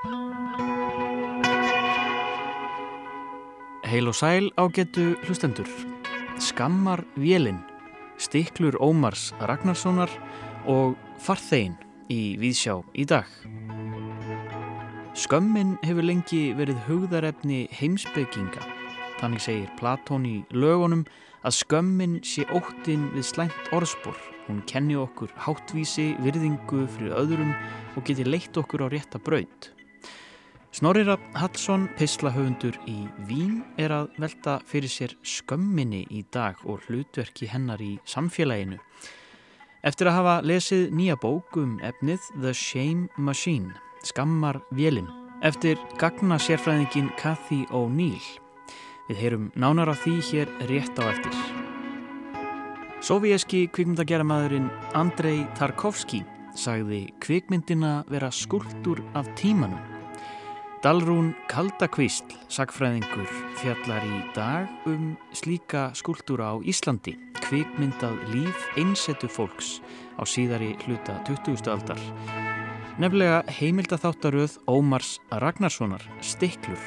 Heil og sæl ágetu hlustendur. Skammar vélinn, stiklur Ómars Ragnarssonar og farþegin í Víðsjá í dag. Skömmin hefur lengi verið hugðarefni heimsbygginga. Þannig segir Platón í lögunum að skömmin sé óttin við slæmt orðspor. Hún kenni okkur háttvísi, virðingu fyrir öðrum og geti leitt okkur á rétta braud. Snorri Hallsson, pislahöfundur í Vín, er að velta fyrir sér skömminni í dag og hlutverki hennar í samfélaginu. Eftir að hafa lesið nýja bók um efnið The Shame Machine, skammar vélinn, eftir gagna sérfræðingin Cathy O'Neill. Við heyrum nánar af því hér rétt á eftir. Sovieski kvikmyndageramaðurinn Andrei Tarkovski sagði kvikmyndina vera skuldur af tímanum. Dalrún Kaldakvísl, sagfræðingur, fjallar í dag um slíka skúltúra á Íslandi, kvikmyndað líf einsetu fólks á síðari hluta 20. aldar. Nefnilega heimildatháttaröð Ómars Ragnarssonar, Stiklur.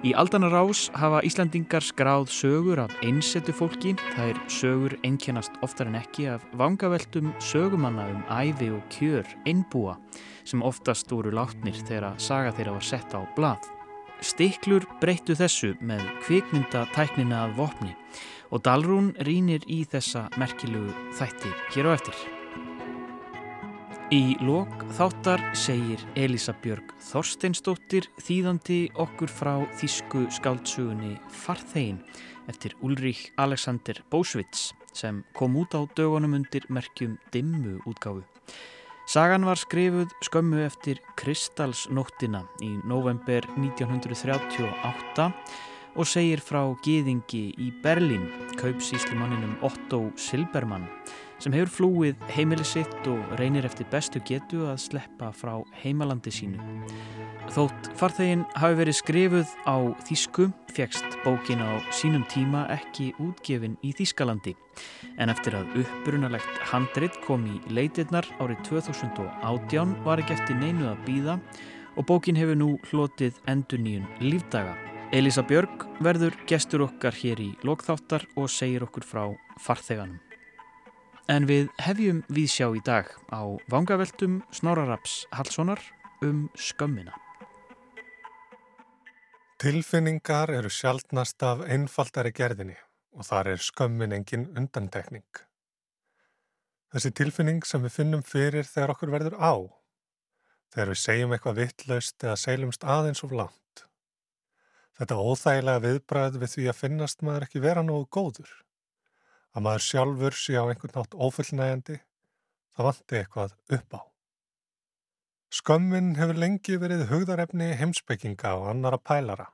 Í aldanar ás hafa Íslandingar skráð sögur af einsetu fólki, það er sögur einkennast oftar en ekki af vangaveltum sögumanna um æfi og kjör einbúa sem oftast voru látnir þegar saga þeirra var sett á blað. Stiklur breyttu þessu með kvikmynda tæknina að vopni og Dalrún rínir í þessa merkilugu þætti hér á eftir. Í lok þáttar segir Elisa Björg Þorsteinsdóttir þýðandi okkur frá þýsku skáltsugunni Farþegin eftir Ulrich Alexander Bósvits sem kom út á dögunum undir merkjum dimmu útgáfu. Sagan var skrifuð skömmu eftir Kristalsnóttina í november 1938 og segir frá gýðingi í Berlín, kaupsíslumanninum Otto Silbermann, sem hefur flúið heimili sitt og reynir eftir bestu getu að sleppa frá heimalandi sínu. Þótt farþegin hafi verið skrifuð á Þísku, fegst bókin á sínum tíma ekki útgefin í Þískalandi. En eftir að uppbrunalegt handrit kom í leitirnar árið 2018 var ekki eftir neinu að býða og bókin hefur nú hlotið endur nýjun lífdaga. Elisa Björg verður gestur okkar hér í lokþáttar og segir okkur frá farþeganum. En við hefjum við sjá í dag á vangaveltum Snorraraps Hallssonar um skömmina. Tilfinningar eru sjálfnast af einfaldari gerðinni og þar er skömmin engin undantekning. Þessi tilfinning sem við finnum fyrir þegar okkur verður á, þegar við segjum eitthvað vittlaust eða seilumst aðeins of langt. Þetta óþægilega viðbræð við því að finnast maður ekki vera nógu góður, að maður sjálfur sé á einhvern nátt ofullnægandi, það vanti eitthvað upp á. Skömmin hefur lengi verið hugðarefni heimsbygginga og annara pælara.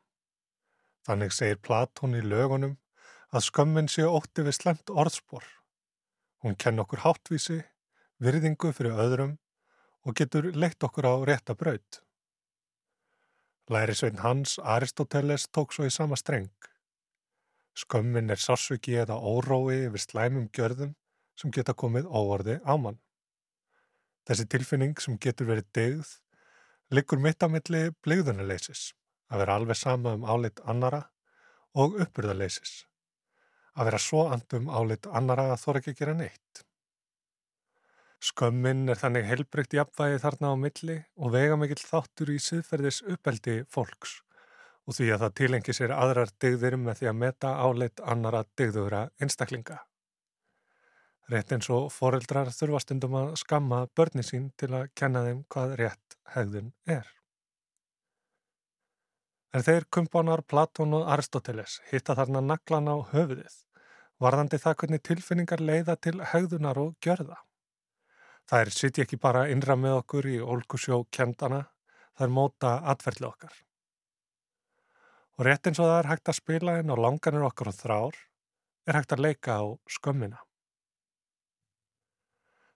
Þannig segir Platón í lögunum að skömmin sé ótti við slemt orðspor. Hún kenn okkur háttvísi, virðingu fyrir öðrum og getur leitt okkur á rétta braud. Lærisvein Hans Aristoteles tók svo í sama streng. Skömmin er sársöki eða órói yfir slæmum gjörðum sem geta komið óorði á mann. Þessi tilfinning sem getur verið degð liggur mitt á milli blegðunarleisis, að vera alveg sama um álit annara og uppurðarleisis, að vera svo andum álit annara að þóra ekki gera neitt. Skömmin er þannig helbrygt jafnvægi þarna á milli og vega mikill þáttur í siðferðis uppeldi fólks og því að það tilengi sér aðrar degðir með því að meta álit annara degðura einstaklinga. Rétt eins og foreldrar þurfa stundum að skamma börni sín til að kenna þeim hvað rétt hegðun er. En þeir kumpánar Platón og Aristoteles hitta þarna naglan á höfuðið, varðandi það hvernig tilfinningar leiða til hegðunar og gjörða. Það er sitt ekki bara innra með okkur í ólkusjó kendana, það er móta atverðli okkar. Og rétt eins og það er hægt að spila inn á langanir okkar og þrár, er hægt að leika á skömmina.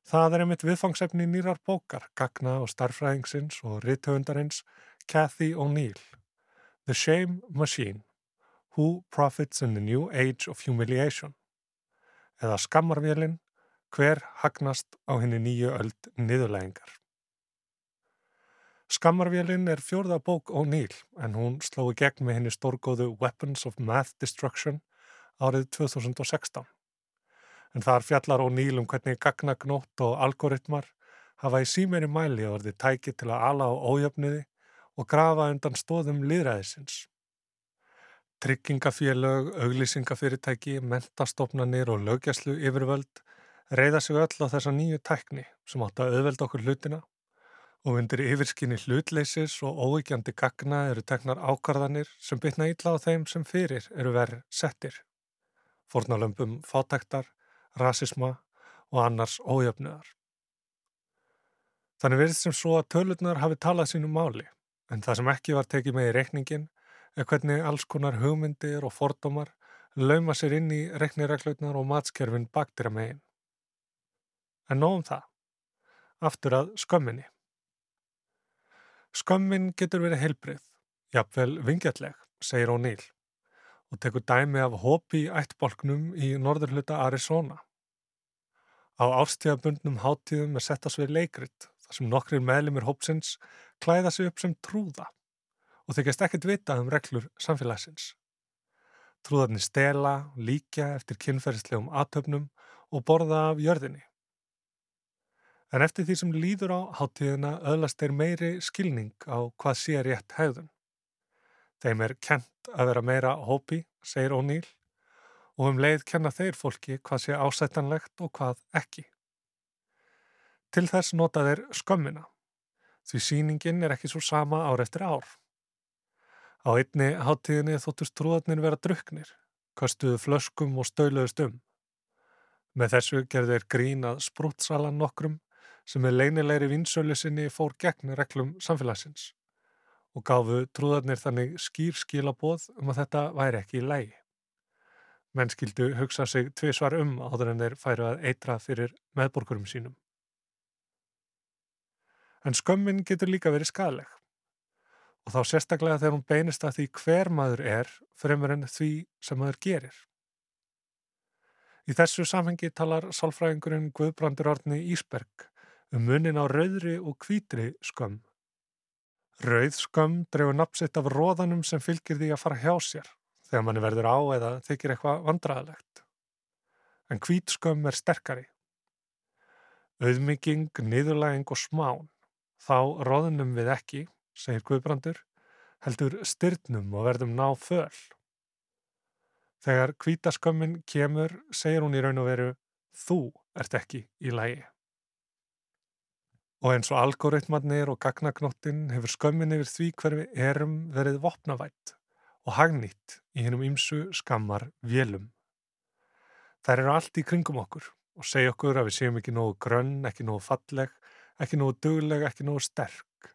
Það er einmitt viðfangsefni nýrar bókar, Gagna og starfræðingsins og rithöfundarins Cathy O'Neill. The Shame Machine, Who Profits in the New Age of Humiliation. Eða Skammarvélinn, hver hagnast á henni nýju öld niðurlægingar. Skammarvélinn er fjórða bók O'Neill en hún slói gegn með henni stórgóðu Weapons of Math Destruction árið 2016. En þar fjallar O'Neill um hvernig gagnagnótt og algoritmar hafa í símeri mæli orði tæki til að ala á ójöfniði og grafa undan stóðum liðræðisins. Tryggingafélög, auglýsingafyrirtæki, mentastofnanir og lögjæslu yfirvöld reyða sig öll á þessa nýju tækni sem átt að auðvelda okkur hlutina og undir yfirskinni hlutleysis og óvíkjandi gagna eru teknar ákarðanir sem bytna ítla á þeim sem fyrir eru verið settir. Fornalömpum fátæktar, rasisma og annars ójöfnuðar. Þannig verið sem svo að tölurnar hafi talað sínum máli, en það sem ekki var tekið með í reikningin er hvernig alls konar hugmyndir og fordómar lauma sér inn í reiknireglutnar og matskerfin baktir að megin. En nógum það. Aftur að skömminni. Skömmin getur verið heilbrið, jafnvel vingjalleg, segir O'Neill og tekur dæmi af hópi ættbolknum í norðurluta Arizona. Á ástíðabundnum hátíðum er sett að svið leikrit þar sem nokkrir meðlumir hópsins klæða sig upp sem trúða og þykjast ekkert vita um reglur samfélagsins. Trúðarnir stela, líkja eftir kynferðslegum aðtöfnum og borða af jörðinni. En eftir því sem líður á háttíðina öðlast þeir meiri skilning á hvað sé rétt hægðun. Þeim er kent að vera meira hópi, segir O'Neill, og um leið kenna þeir fólki hvað sé ásættanlegt og hvað ekki. Til þess nota þeir skömmina, því síningin er ekki svo sama ár eftir ár. Á einni háttíðinni þóttust trúðarnir vera druknir, kastuðu flöskum og stöluðust um. Með þessu gerði þeir grín að sprútsalan nokkrum sem með leinilegri vinsölu sinni fór gegn reglum samfélagsins og gafu trúðarnir þannig skýr skilaboð um að þetta væri ekki í lægi. Menn skildu hugsa sig tvið svar um áður en þeir færu að eitra fyrir meðborgurum sínum. En skömmin getur líka verið skadleg og þá sérstaklega þegar hún beinist að því hver maður er fremur en því sem maður gerir. Í þessu samhengi talar sálfræðingurinn Guðbrandur Orni Ísberg um munin á rauðri og hvítri skömm. Rauð skömm drefur napsitt af róðanum sem fylgir því að fara hjá sér þegar manni verður á eða þykir eitthvað vandraðalegt. En hvít skömm er sterkari. Auðmygging, niðurlæging og smán. Þá róðunum við ekki, segir Guðbrandur, heldur styrnum og verðum ná föl. Þegar hvítaskömmin kemur, segir hún í raun og veru, þú ert ekki í lægi. Og eins og algoritmarnir og gagnagnóttin hefur skömmin yfir því hver við erum verið vopnavætt og hagnýtt í hennum ymsu skammar vélum. Þær eru allt í kringum okkur og segja okkur að við séum ekki nógu grönn, ekki nógu falleg, ekki nógu dugleg, ekki nógu sterk,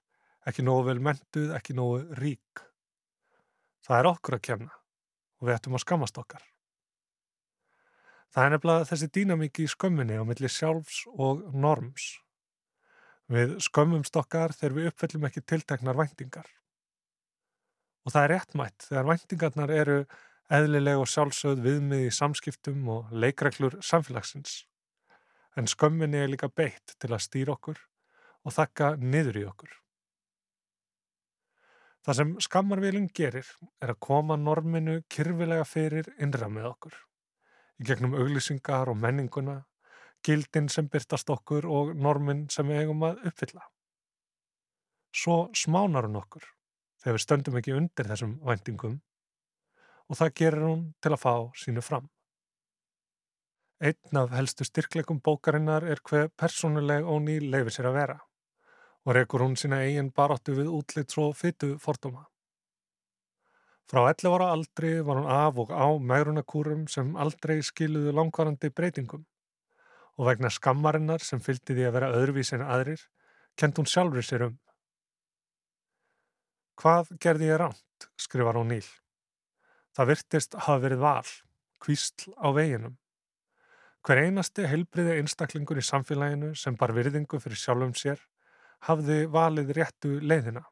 ekki nógu vel mentuð, ekki nógu rík. Það er okkur að kemna og við ættum að skammast okkar. Það er nefnilega þessi dýnamíki í skömminni á milli sjálfs og norms. Við skömmumst okkar þegar við uppfellum ekki tilteknar væntingar. Og það er réttmætt þegar væntingarnar eru eðlileg og sjálfsögð viðmið í samskiptum og leikreglur samfélagsins. En skömminni er líka beitt til að stýra okkur og þakka niður í okkur. Það sem skammarvílinn gerir er að koma norminu kyrfilega fyrir innra með okkur. Í gegnum auglýsingar og menninguna gildin sem byrtast okkur og normin sem við eigum að uppfylla. Svo smánar hún okkur þegar við stöndum ekki undir þessum væntingum og það gerir hún til að fá sínu fram. Einn af helstu styrklegum bókarinnar er hver persónuleg óný leifir sér að vera og reykur hún sína eigin baróttu við útlitt svo fytu fordóma. Frá 11 ára aldri var hún af og á megrunakúrum sem aldrei skiluðu langvarandi breytingum og vegna skammarinnar sem fylgdi því að vera öðruvís en aðrir, kent hún sjálfur sér um. Hvað gerði ég ránt, skrifar hún Níl. Það virtist hafa verið val, kvísl á veginum. Hver einasti heilbriði einstaklingur í samfélaginu sem bar virðingu fyrir sjálfum sér hafði valið réttu leiðina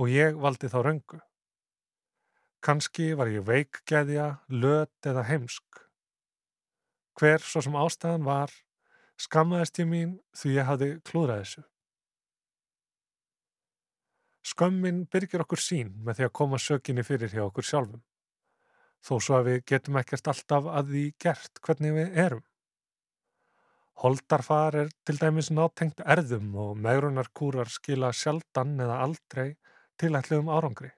og ég valdi þá röngu. Kanski var ég veikgeðja, löt eða heimsk Hver svo sem ástæðan var, skammaðist ég mín því ég hafði klúðrað þessu. Skömmin byrgir okkur sín með því að koma sökinni fyrir hjá okkur sjálfum. Þó svo að við getum ekkert alltaf að því gert hvernig við erum. Holdarfar er til dæmis nátengt erðum og megrunarkúrar skila sjaldan eða aldrei tilætliðum árangri.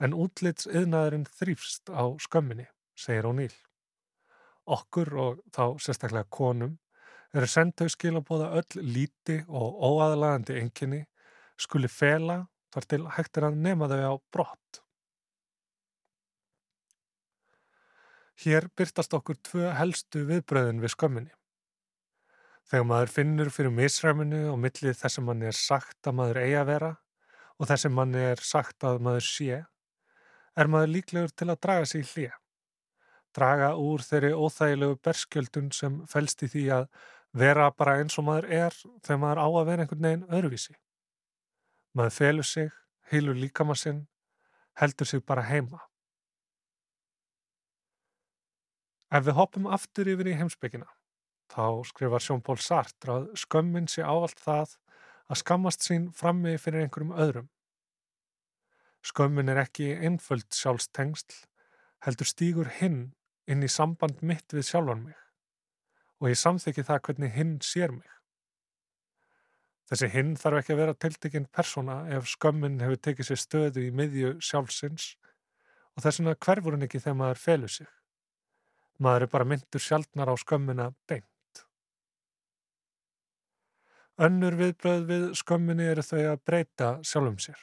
En útlits yðnaðurinn þrýfst á skömminni, segir Óníl. Okkur og þá sérstaklega konum eru sendau skilabóða öll líti og óaðlagandi enginni skuli fela þar til hægt er að nema þau á brott. Hér byrtast okkur tvö helstu viðbröðin við skömminni. Þegar maður finnur fyrir misræminu og millið þess að manni er sagt að maður eigi að vera og þess að manni er sagt að maður sé, er maður líklegur til að draga sig í hlýja. Draga úr þeirri óþægilegu berskjöldun sem fælst í því að vera bara eins og maður er þegar maður á að vera einhvern veginn öðruvísi. Maður felur sig, heilur líkama sinn, heldur sig bara heima. Ef við hoppum aftur yfir í heimsbyggina, þá skrifar Sjón-Pól Sartre að skömmin sé ávalt það að skammast sín frammi fyrir einhverjum öðrum. Skömmin er ekki einföld sjálfstengstl, heldur stígur hinn inn í samband mitt við sjálfan mig og ég samþykki það hvernig hinn sér mig. Þessi hinn þarf ekki að vera tiltekinn persóna ef skömmin hefur tekið sér stöðu í miðju sjálfsins og þess vegna hverfur hann ekki þegar maður felur sig. Maður er bara myndur sjálfnar á skömmina beint. Önnur viðbröð við skömminni eru þau að breyta sjálfum sér.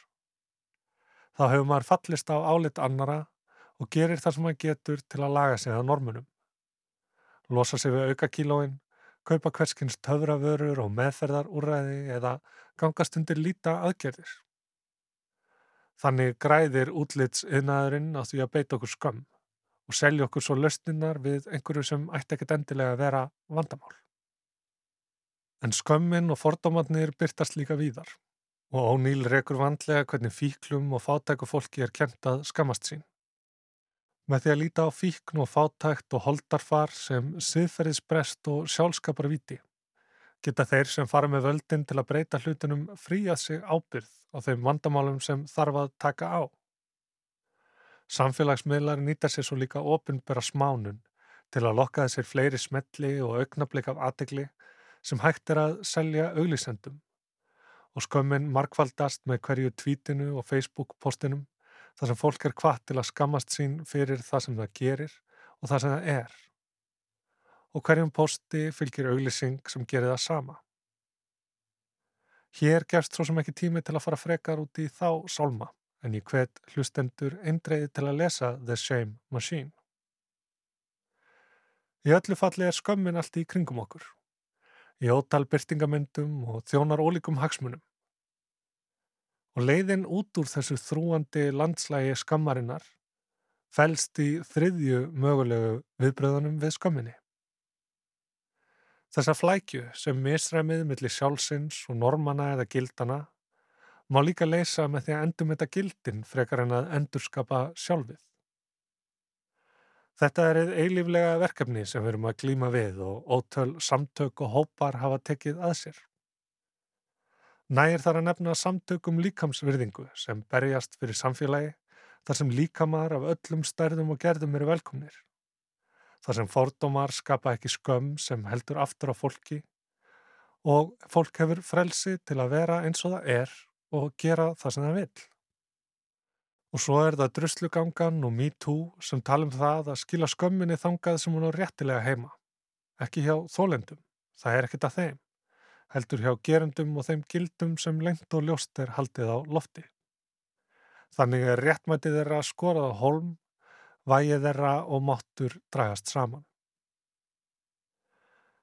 Þá hefur maður fallist á álit annara og gerir það sem maður getur til að laga sig að normunum losa sig við aukakílóin, kaupa hverskins töfravörur og meðferðarúræði eða gangast undir líta aðgerðir. Þannig græðir útlits yðnaðurinn á því að beita okkur skömm og selja okkur svo löstinnar við einhverju sem ætti ekkert endilega að vera vandamál. En skömmin og fordómatnir byrtast líka víðar og ónýl rekur vandlega hvernig fíklum og fátæku fólki er kent að skammast sín. Með því að líta á fíkn og fátækt og holdarfar sem siðferðisbrest og sjálfskaparvíti geta þeir sem fara með völdin til að breyta hlutunum fríað sig ábyrð á þeim vandamálum sem þarf að taka á. Samfélagsmiðlar nýta sér svo líka ofinbera smánun til að lokka þessir fleiri smetli og augnablik af aðegli sem hægt er að selja auglísendum og skömmin markvaldast með hverju tvítinu og Facebook postinum þar sem fólk er hvað til að skammast sín fyrir það sem það gerir og það sem það er. Og hverjum posti fylgir auglýsing sem gerir það sama. Hér gefst svo sem ekki tími til að fara frekar út í þá sálma, en ég hvet hlustendur eindreiði til að lesa The Shame Machine. Í öllu falli er skömmin allt í kringum okkur. Í ótal byrtingamöndum og þjónar ólíkum hagsmunum og leiðin út úr þessu þrúandi landslægi skammarinnar fælst í þriðju mögulegu viðbröðunum við skamminni. Þessa flækju sem misræmið millir sjálfsins og normana eða gildana má líka leysa með því að endum þetta gildin frekar en að endurskapa sjálfið. Þetta er eða eilíflega verkefni sem við erum að glíma við og ótöl samtök og hópar hafa tekið að sér. Nægir þar að nefna samtökum líkamsvirðingu sem berjast fyrir samfélagi þar sem líkamar af öllum stærðum og gerðum eru velkomnir. Þar sem fordómar skapa ekki skömm sem heldur aftur á fólki og fólk hefur frelsi til að vera eins og það er og gera það sem það vil. Og svo er það druslugangan og MeToo sem tala um það að skila skömminni þangað sem hún á réttilega heima. Ekki hjá þólendum, það er ekkit að þeim heldur hjá gerendum og þeim gildum sem lengt og ljóst er haldið á lofti. Þannig er réttmætið þeirra skorað á holm, vægið þeirra og máttur dragast saman.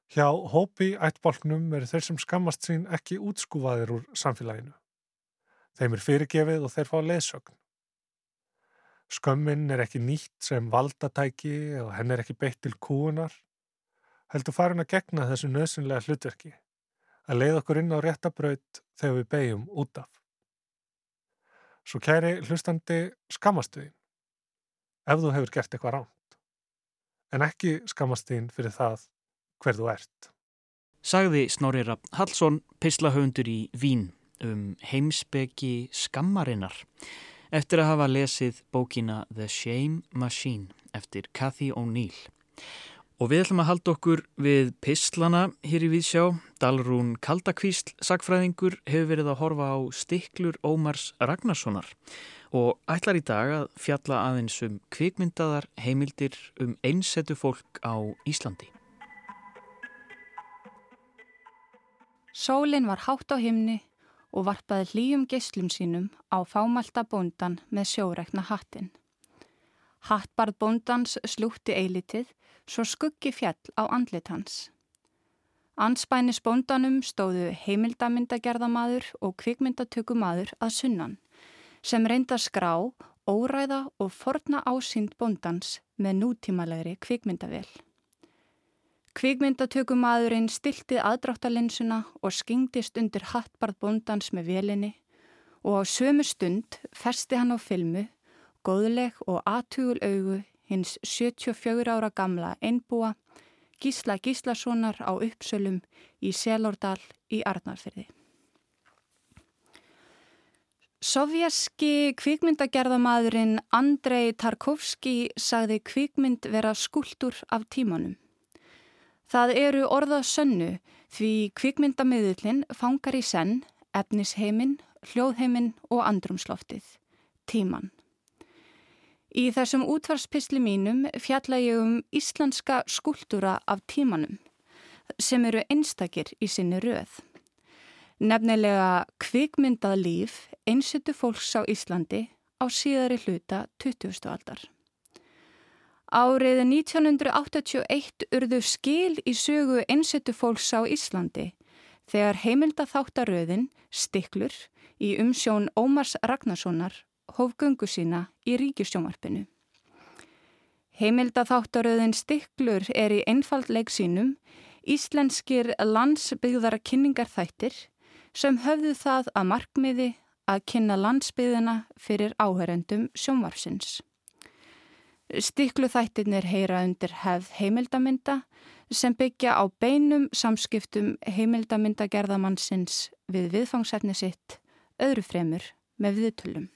Hjá hópi ættbólknum eru þeir sem skammast sín ekki útskúfaðir úr samfélaginu. Þeim er fyrirgefið og þeir fá leðsögn. Skömmin er ekki nýtt sem valdatæki og henn er ekki beitt til kúunar, heldur farin að gegna þessu nöðsynlega hlutverki að leið okkur inn á réttabraut þegar við beigjum út af. Svo kæri hlustandi skamastuðin ef þú hefur gert eitthvað ránt, en ekki skamastuðin fyrir það hver þú ert. Sagði Snorri Rapp Hallsson, pislahöfundur í Vín um heimsbeki skammarinnar eftir að hafa lesið bókina The Shame Machine eftir Cathy O'Neill. Og við ætlum að halda okkur við pislana hér í Vísjá. Dalrún Kaldakvísl, sagfræðingur, hefur verið að horfa á stiklur Ómars Ragnarssonar og ætlar í dag að fjalla aðeins um kvikmyndaðar heimildir um einsetu fólk á Íslandi. Sólinn var hátt á himni og varpaði hlýjum geyslum sínum á fámalta bóndan með sjórekna hattin. Hattbarð bóndans slútti eilitið svo skuggi fjall á andlit hans. Anspænis bóndanum stóðu heimildamyndagerðamaður og kvikmyndatökumadur að sunnan sem reynda skrá, óræða og forna ásýnd bóndans með nútímalegri kvikmyndavel. Kvikmyndatökumadurinn stiltið aðdráttalinsuna og skingdist undir hattbarð bóndans með velinni og á sömu stund festi hann á filmu, góðleg og aðtugul augu hins 74 ára gamla einbúa Gísla Gíslasonar á uppsölum í Selordal í Arnarfyrði. Sovjaski kvikmyndagerðamadurinn Andrei Tarkovski sagði kvikmynd vera skuldur af tímanum. Það eru orða sönnu því kvikmyndamiðlinn fangar í senn, efnisheimin, hljóðheimin og andrumsloftið, tíman. Í þessum útvarspisli mínum fjalla ég um íslenska skuldura af tímanum sem eru einstakir í sinni röð. Nefnilega kvikmyndað líf einsettu fólks á Íslandi á síðari hluta 20. aldar. Árið 1981 urðu skil í sögu einsettu fólks á Íslandi þegar heimildatháttaröðin Stiklur í umsjón Ómars Ragnarssonar hóf gungu sína í ríkistjómarpinu. Heimildatháttaröðin Stiklur er í einfaldleik sínum íslenskir landsbyggðara kynningarþættir sem höfðu það að markmiði að kynna landsbyðina fyrir áhörendum sjónvarsins. Stikluþættirnir heyra undir hefð heimildamynda sem byggja á beinum samskiptum heimildamyndagerðamannsins við viðfangsefni sitt öðru fremur með viðtölum.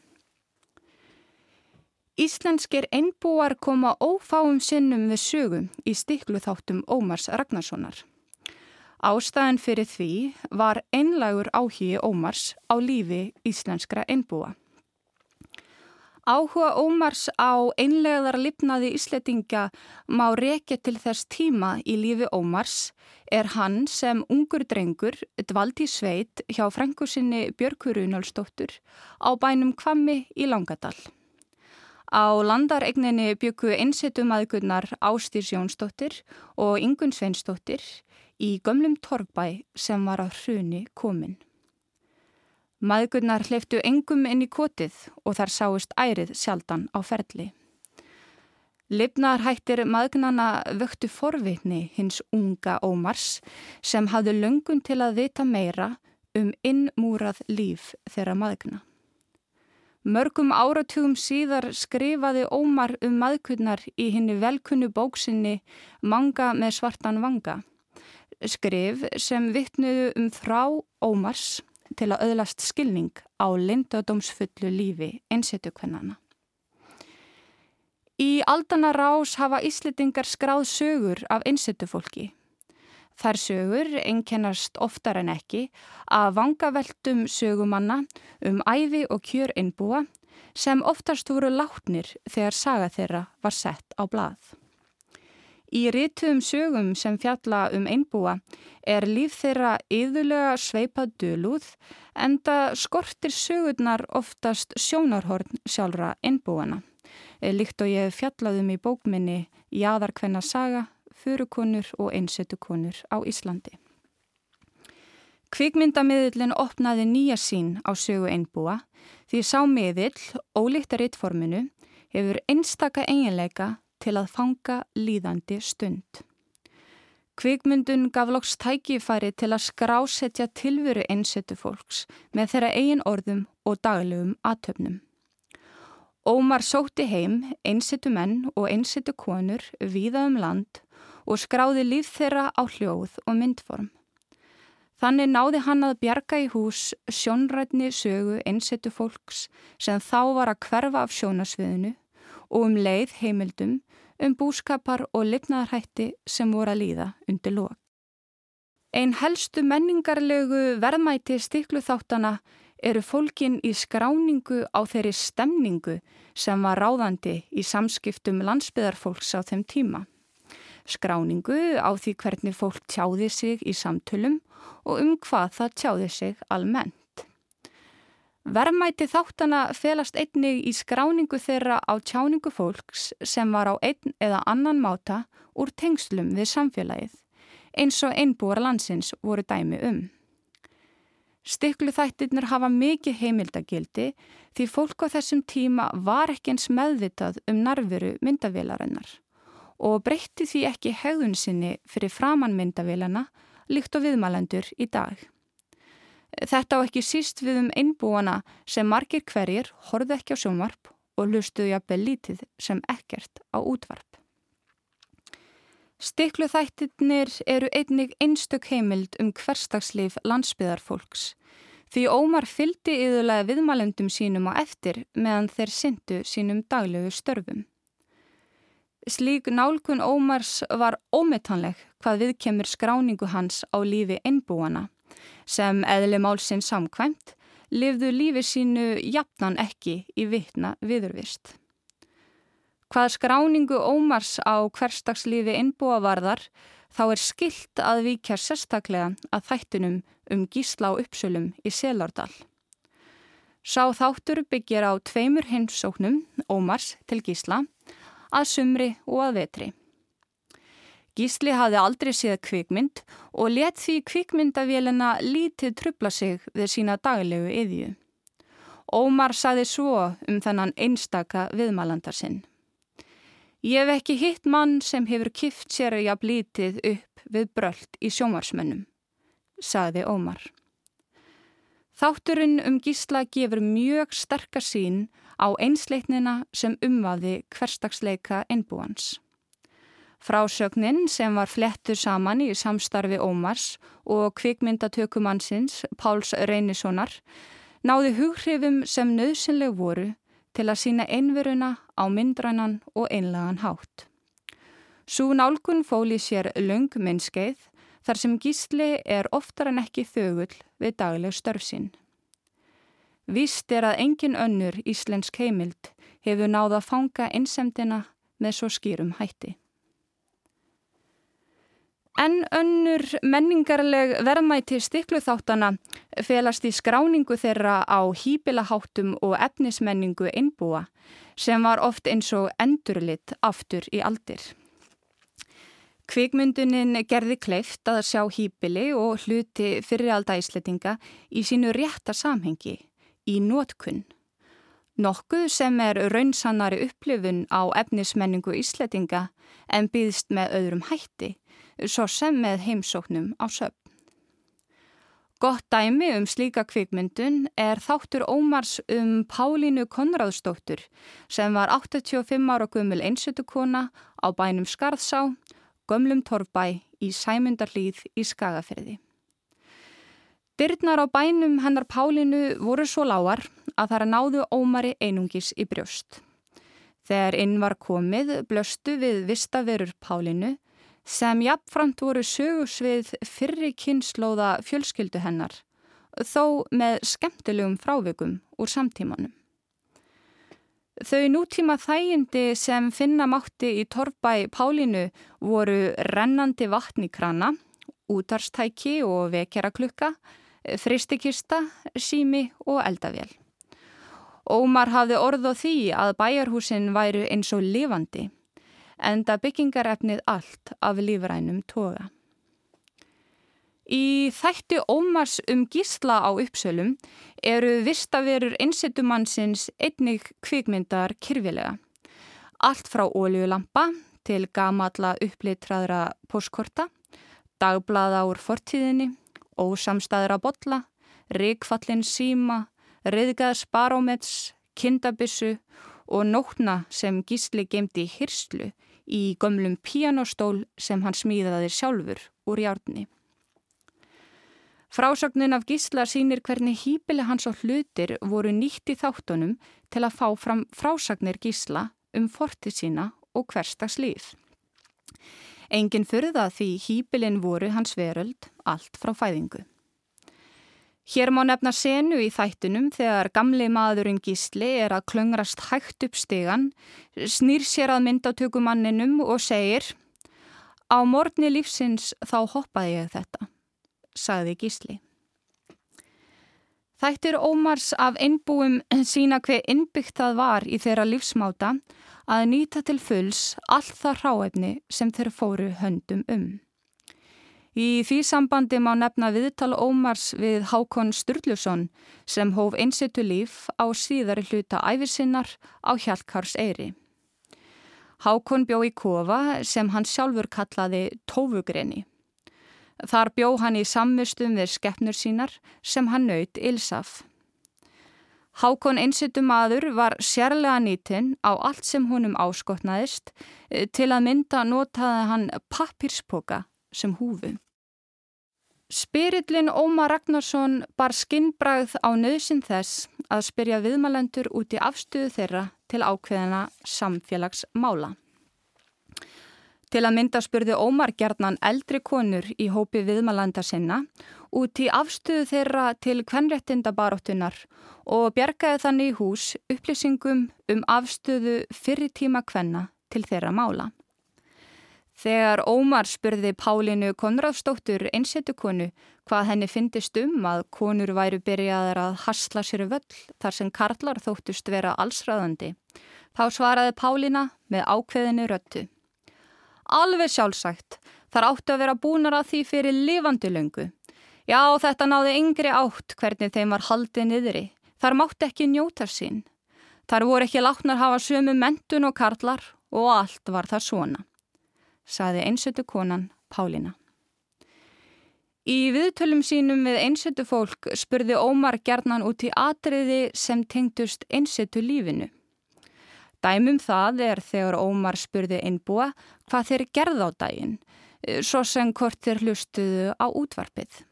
Íslenskir einbúar koma ófáum sinnum við sögum í stikluþáttum Ómars Ragnarssonar. Ástæðan fyrir því var einlagur áhugi Ómars á lífi íslenskra einbúa. Áhuga Ómars á einlegaðar lifnaði ísletinga má rekja til þess tíma í lífi Ómars er hann sem ungur drengur dvaldi sveit hjá frængusinni Björkurunálsdóttur á bænum Kvammi í Langadal. Á landaregninni byggu einsettum aðgunnar Ástýrs Jónsdóttir og Ingun Sveinsdóttir í gömlum torgbæ sem var á hruni komin. Maðgurnar hleyftu engum inn í kotið og þar sáist ærið sjaldan á ferli. Lifnar hættir maðgnana vöktu forvitni hins unga Ómars sem hafði löngun til að vita meira um innmúrað líf þeirra maðgna. Mörgum áratugum síðar skrifaði Ómar um maðkunnar í henni velkunnu bóksinni Manga með svartan vanga skrif sem vittnuðu um þrá Ómars til að öðlast skilning á lindadómsfullu lífi einsetu kvennana. Í aldana rás hafa íslitingar skráð sögur af einsetu fólki. Þær sögur einkennast oftar en ekki að vangaveltum sögumanna um æfi og kjör einbúa sem oftast voru látnir þegar saga þeirra var sett á blað. Í rítuðum sögum sem fjalla um einbúa er líf þeirra yðurlega sveipað dölúð en það skortir sögurnar oftast sjónarhorn sjálfra einbúana. Líkt og ég fjallaðum í bókminni Jæðarkvenna saga, Furukonur og Einsettukonur á Íslandi. Kvikmyndamiðlinn opnaði nýja sín á sögu einbúa því sá miðill, ólíkt að rittforminu, hefur einstaka eiginleika til að fanga líðandi stund. Kvikmyndun gaf loks tækifæri til að skrásetja tilveru einsetu fólks með þeirra eigin orðum og daglegum aðtöfnum. Ómar sótti heim einsetu menn og einsetu konur viða um land og skráði líf þeirra á hljóð og myndform. Þannig náði hann að bjarga í hús sjónrætni sögu einsettu fólks sem þá var að hverfa af sjónasviðinu og um leið heimildum um búskapar og lifnaðarhætti sem voru að líða undir lok. Einn helstu menningarlegu verðmæti stiklu þáttana eru fólkin í skráningu á þeirri stemningu sem var ráðandi í samskiptum landsbyðarfólks á þeim tíma. Skráningu á því hvernig fólk tjáði sig í samtölum og um hvað það tjáði sig almennt. Verðmæti þáttana felast einnig í skráningu þeirra á tjáningu fólks sem var á einn eða annan máta úr tengslum við samfélagið eins og einbúar landsins voru dæmi um. Stiklu þættirnir hafa mikið heimildagildi því fólk á þessum tíma var ekki eins meðvitað um narveru myndavélarinnar og breytti því ekki hegðun sinni fyrir framann myndavélana líkt og viðmælendur í dag. Þetta á ekki síst við um einbúana sem margir hverjir horfðu ekki á sjónvarp og lustuðu jafnvel lítið sem ekkert á útvarp. Stiklu þættirnir eru einnig einstök heimild um hverstagslif landsbyðarfólks því Ómar fyldi yðurlega viðmælendum sínum á eftir meðan þeir syndu sínum daglegu störfum. Slík nálgun Ómars var ómetanleg hvað viðkemur skráningu hans á lífi einbúana sem eðli málsinn samkvæmt lifðu lífi sínu jafnan ekki í vitna viðurvist. Hvað skráningu ómars á hverstagslífi innbúa varðar þá er skilt að vikja sérstaklega að þættunum um gísla á uppsölum í Selardal. Sá þáttur byggir á tveimur hinsóknum, ómars til gísla, að sumri og að vetri. Gísli hafði aldrei séð kvikmynd og let því kvikmyndavélina lítið trubla sig við sína daglegu yðju. Ómar saði svo um þennan einstaka viðmælandar sinn. Ég hef ekki hitt mann sem hefur kift sér að jafn lítið upp við brölt í sjómarsmönnum, saði Ómar. Þátturinn um gísla gefur mjög sterkar sín á einsleitnina sem umvaði hverstagsleika einbúans. Frásögnin sem var flettur saman í samstarfi Ómars og kvikmyndatökumannsins Páls Reynissonar náði hughrifum sem nöðsynleg voru til að sína einveruna á myndrannan og einlagan hátt. Sú nálgun fóli sér löng minnskeið þar sem gísli er oftar en ekki þögull við dagleg störfsinn. Vist er að engin önnur íslensk heimild hefur náða að fanga einsemdina með svo skýrum hætti. En önnur menningarleg verðmæti stikluþáttana felast í skráningu þeirra á hýbilaháttum og efnismenningu einbúa sem var oft eins og endurlitt aftur í aldir. Kvikmyndunin gerði kleift að sjá hýbili og hluti fyriralda ísletinga í sínu rétta samhengi, í nótkunn. Nokkuð sem er raunsannari upplifun á efnismenningu ísletinga en býðst með öðrum hætti svo sem með heimsóknum á söpn. Gott dæmi um slíka kvikmyndun er þáttur Ómars um Pálínu Konradsdóttur sem var 85 ára gummul einsutukona á bænum Skarðsá, gömlum torfbæ í Sæmundarlíð í Skagafyrði. Dyrnar á bænum hennar Pálínu voru svo lágar að það er náðu Ómari einungis í brjóst. Þegar inn var komið blöstu við vistaverur Pálínu sem jafnframt voru sögursvið fyrri kynnslóða fjölskyldu hennar, þó með skemmtilegum frávikum úr samtímanum. Þau nútíma þægindi sem finna mátti í torfbæ Pálinu voru rennandi vatn í krana, útarstæki og vekjaraklukka, fristikista, sími og eldavél. Ómar hafði orð á því að bæjarhúsin væru eins og lifandi enda byggingarefnið allt af lífrænum toga. Í þætti Ómars um gísla á uppsölum eru vistaverur einsettumannsins einnig kvikmyndar kyrfilega. Allt frá óljulampa til gamalla upplitraðra poskorta, dagblaða úr fortíðinni, ósamstæðra botla, reikfallin síma, reyðgæðs barómets, kindabissu og nótna sem gísli gemdi hirslu í gömlum píanostól sem hann smíðaði sjálfur úr hjárni. Frásögnin af gísla sínir hvernig hýpili hans og hlutir voru nýtt í þáttunum til að fá fram frásagnir gísla um fortið sína og hverstags líf. Engin fyrða því hýpilin voru hans veröld allt frá fæðingu. Hér má nefna senu í þættunum þegar gamli maðurinn gísli er að klöngrast hægt upp stegan, snýr sér að myndatökumanninum og segir Á morgni lífsins þá hoppaði ég þetta, sagði gísli. Þættir Ómars af innbúum sína hver innbyggt það var í þeirra lífsmáta að nýta til fulls allt það ráefni sem þeir fóru höndum um. Í því sambandi má nefna viðtal Ómars við Hákon Sturluson sem hóf einsettu líf á síðari hluta æfisinnar á Hjalkars Eyri. Hákon bjó í kofa sem hann sjálfur kallaði Tófugreni. Þar bjó hann í samvistum við skeppnur sínar sem hann naut Ilsaf. Hákon einsettu maður var sérlega nýtinn á allt sem honum áskotnaðist til að mynda notaði hann pappirspoka sem húfu. Spirillin Óma Ragnarsson bar skinnbragð á nöðsin þess að spyrja viðmælendur út í afstöðu þeirra til ákveðina samfélagsmála. Til að mynda spurði Ómar gerðnan eldri konur í hópi viðmælanda sinna út í afstöðu þeirra til kvenréttindabaróttunar og bjergaði þannig í hús upplýsingum um afstöðu fyrirtíma kvenna til þeirra mála. Þegar Ómar spurði Pálinu Konradsdóttur einsettukonu hvað henni fyndist um að konur væru byrjaðar að hasla sér völl þar sem karlar þóttust vera allsræðandi, þá svaraði Pálina með ákveðinu röttu. Alveg sjálfsagt, þar áttu að vera búnar að því fyrir lifandi löngu. Já, þetta náði yngri átt hvernig þeim var haldið niðri. Þar mátti ekki njóta sín. Þar voru ekki látnar hafa sömu mentun og karlar og allt var það svona saði einsötu konan Pálina. Í viðtölum sínum við einsötu fólk spurði Ómar gerðnan út í atriði sem tengtust einsötu lífinu. Dæmum það er þegar Ómar spurði einbúa hvað þeir gerð á daginn, svo sem hvort þeir hlustuðu á útvarpið.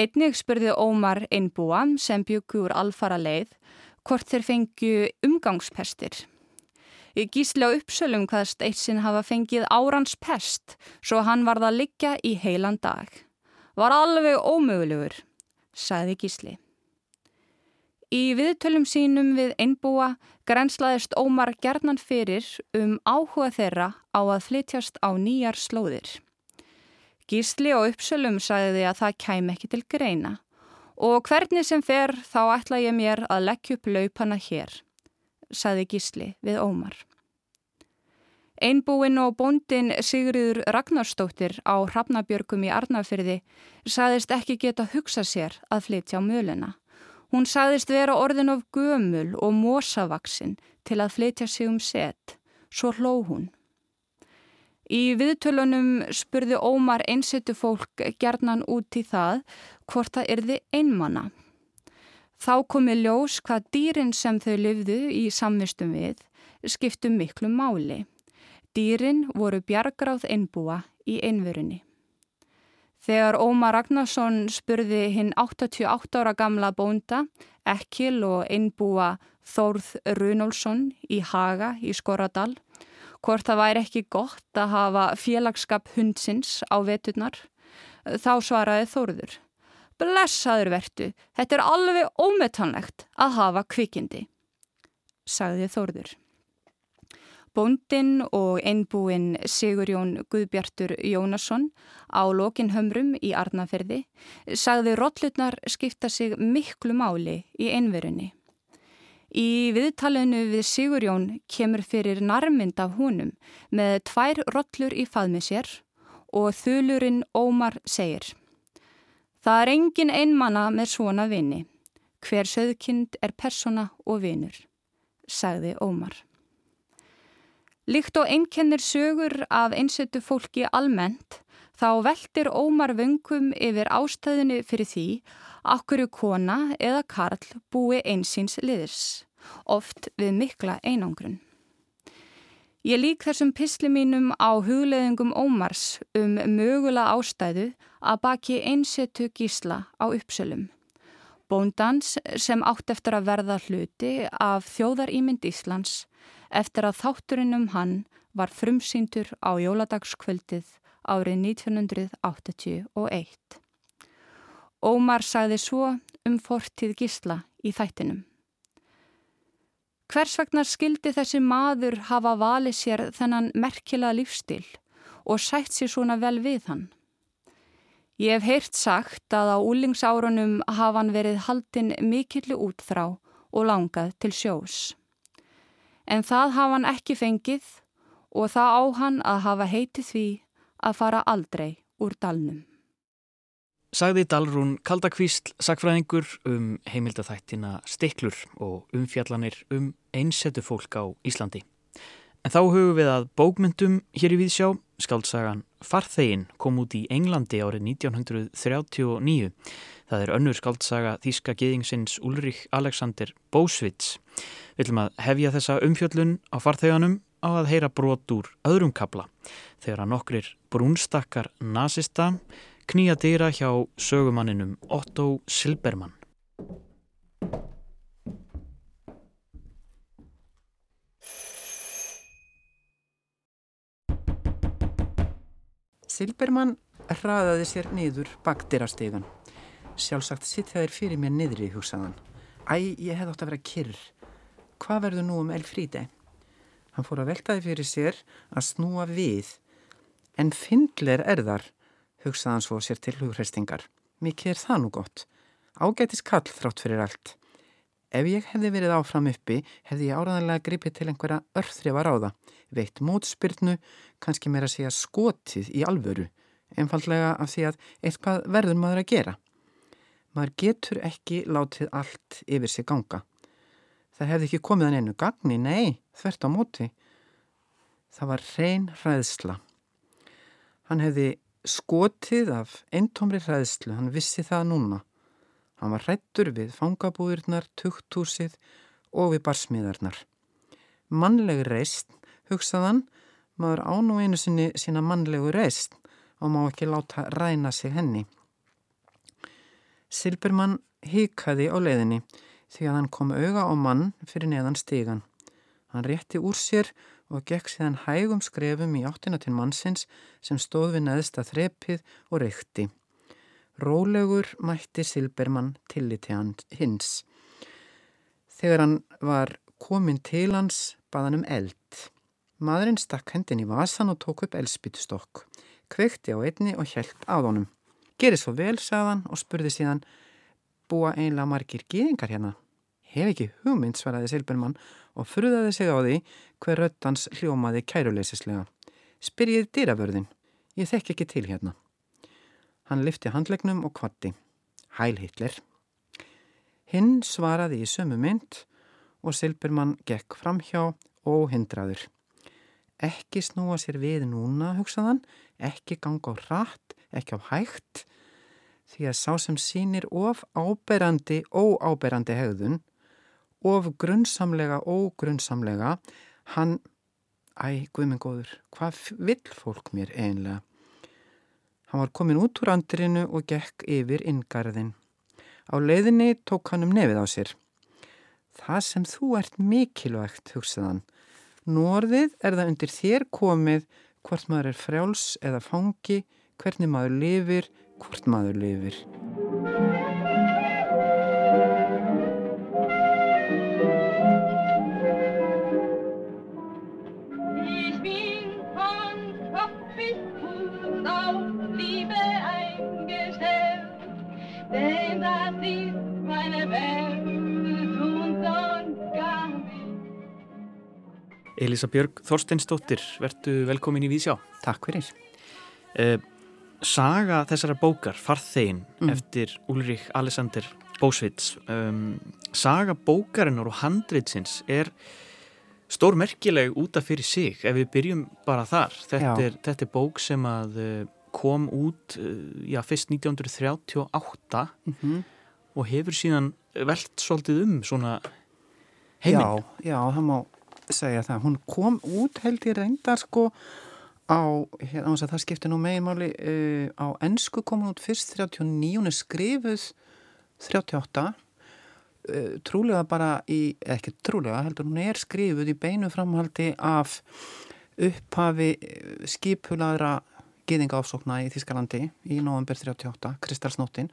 Einnig spurði Ómar einbúa sem byggur alfara leið hvort þeir fengju umgangspestir. Í gísli á uppsölum hvaðst eitt sinn hafa fengið árans pest svo hann varð að liggja í heilan dag. Var alveg ómögulegur, sagði gísli. Í viðtölum sínum við einbúa grenslaðist Ómar gerðnan fyrir um áhuga þeirra á að flytjast á nýjar slóðir. Gísli á uppsölum sagði að það kæm ekki til greina og hvernig sem fer þá ætla ég mér að leggja upp laupana hér saði Gísli við Ómar. Einbúinn og bóndin Sigriður Ragnarstóttir á Hrafnabjörgum í Arnafyrði saðist ekki geta hugsa sér að flytja á möluna. Hún saðist vera orðin of gömul og mosavaksin til að flytja sig um set, svo hló hún. Í viðtölunum spurði Ómar einsettu fólk gerðnan út í það hvort það erði einmanna. Þá komi ljós hvað dýrin sem þau livðu í samvistum við skiptu miklu máli. Dýrin voru bjargráð einbúa í einverunni. Þegar Ómar Ragnarsson spurði hinn 88 ára gamla bónda, Ekkil og einbúa Þórð Runolfsson í Haga í Skoradal, hvort það væri ekki gott að hafa félagskap hundsins á veturnar, þá svaraði Þórður. Blessaður vertu, þetta er alveg ómetanlegt að hafa kvikindi, sagði Þórður. Bóndin og einbúin Sigurjón Guðbjartur Jónasson á lokinhömrum í Arnaferði sagði rollutnar skipta sig miklu máli í einverunni. Í viðtalinu við Sigurjón kemur fyrir narmynd af húnum með tvær rollur í faðmi sér og þulurinn Ómar segir Það er engin einmanna með svona vini. Hver söðkind er persona og vinur, sagði Ómar. Líkt og einkennir sögur af einsettu fólki almennt, þá veldir Ómar vöngum yfir ástæðinu fyrir því okkur kona eða karl búi einsins liðis, oft við mikla einangrun. Ég lík þessum pisli mínum á hugleðingum Ómars um mögulega ástæðu að baki einsetu gísla á uppsölum. Bóndans sem átt eftir að verða hluti af þjóðarímynd Íslands eftir að þátturinn um hann var frumsýndur á jóladagskvöldið árið 1981. Ómar sagði svo um fortíð gísla í þættinum. Hvers vegna skildi þessi maður hafa valið sér þennan merkila lífstil og sætt sér svona vel við hann? Ég hef heyrt sagt að á úlingsárunum hafa hann verið haldinn mikillu útþrá og langað til sjós. En það hafa hann ekki fengið og það á hann að hafa heitið því að fara aldrei úr dalnum sagði Dalrún Kaldakvísl sagfræðingur um heimildathættina Stiklur og umfjallanir um einsetu fólk á Íslandi. En þá hugum við að bókmyndum hér í Víðsjá, skaldsagan Farþegin kom út í Englandi árið 1939. Það er önnur skaldsaga þýska geðingsins Ulrich Alexander Bósvits. Við viljum að hefja þessa umfjöllun á farþeganum á að heyra brot úr öðrum kabla þegar að nokkrir brúnstakkar nazista knýja dýra hjá sögumanninum Otto Silbermann. Silbermann hraðaði sér niður bakdýrastegan. Sjálfsagt sitt þeir fyrir mér niðri, hugsaðan. Æ, ég hef átt að vera kyrr. Hvað verður nú um Elfríde? Hann fór að veltaði fyrir sér að snúa við. En fyndler er þar hugsaðan svo sér til hugreistingar. Mikið er það nú gott. Ágætis kall þrátt fyrir allt. Ef ég hefði verið áfram uppi, hefði ég áraðanlega gripið til einhverja örþrifar á það. Veitt mótspyrnu, kannski meira að segja skotið í alvöru. Einfallega af því að eitthvað verður maður að gera. Maður getur ekki látið allt yfir sig ganga. Það hefði ekki komið hann einu gagni, nei, þvert á móti. Það var reyn hræðsla. Hann hefði skotið af eintómri hræðslu, hann vissi það núna. Hann var hrættur við fangabúðurnar, tukthúsið og við barsmiðarnar. Mannlegu reist, hugsaðan, maður án og einu sinni sína mannlegu reist og má ekki láta ræna sig henni. Silbermann hikaði á leiðinni því að hann kom auga á mann fyrir neðan stígan. Hann rétti úr sér og gekk síðan hægum skrefum í áttina til mannsins sem stóð við neðsta þrepið og reykti. Rólegur mætti Silbermann tilliti hins. Þegar hann var komin til hans baðan um eld. Maðurinn stakk hendin í vasan og tók upp eldspýtustokk. Kveikti á einni og hjælt á honum. Gerið svo vel, sagðan og spurði síðan, búa einlega margir gýðingar hérna? Hef ekki hugmynd, svaraði Silbermann og fruðaði sig á því hver röttans hljómaði kæruleysislega. Spyrjið dýravörðin, ég þekk ekki til hérna. Hann lifti handlegnum og kvatti. Hæl Hitler. Hinn svaraði í sömu mynd og Silbermann gekk framhjá og hindraður. Ekki snúa sér við núna, hugsaðan, ekki ganga á rætt, ekki á hægt, því að sá sem sínir of áberandi, óáberandi hegðun of grunnsamlega, ógrunnsamlega, hann, æ, guðmengóður, hvað vill fólk mér einlega? Hann var komin út úr andrinu og gekk yfir inngarðin. Á leiðinni tók hann um nefið á sér. Það sem þú ert mikilvægt, hugsaðan. Norðið er það undir þér komið hvort maður er frjáls eða fangi, hvernig maður lifir, hvort maður lifir. Elisa Björg Þorsteinsdóttir, verðu velkomin í Vísjá. Takk fyrir. Eh, saga þessara bókar, Farþegin, mm. eftir Ulrich Alexander Bósvits. Um, saga bókarinnar og handreitsins er stór merkileg útaf fyrir sig, ef við byrjum bara þar. Þetta, er, þetta er bók sem að eh, kom út, eh, já, fyrst 1938 mm -hmm. og hefur síðan velt svolítið um svona heiminn. Já, já, það má segja það. Hún kom út held ég reyndar sko á, hérna það skipti nú meginmáli, uh, á ennsku kom hún út fyrst 39, hún er skrifuð 38, uh, trúlega bara í, ekki trúlega, heldur hún er skrifuð í beinu framhaldi af upphafi uh, skipulaðra gýðingaáfsókna í Þískalandi í november 38, Kristalsnóttin.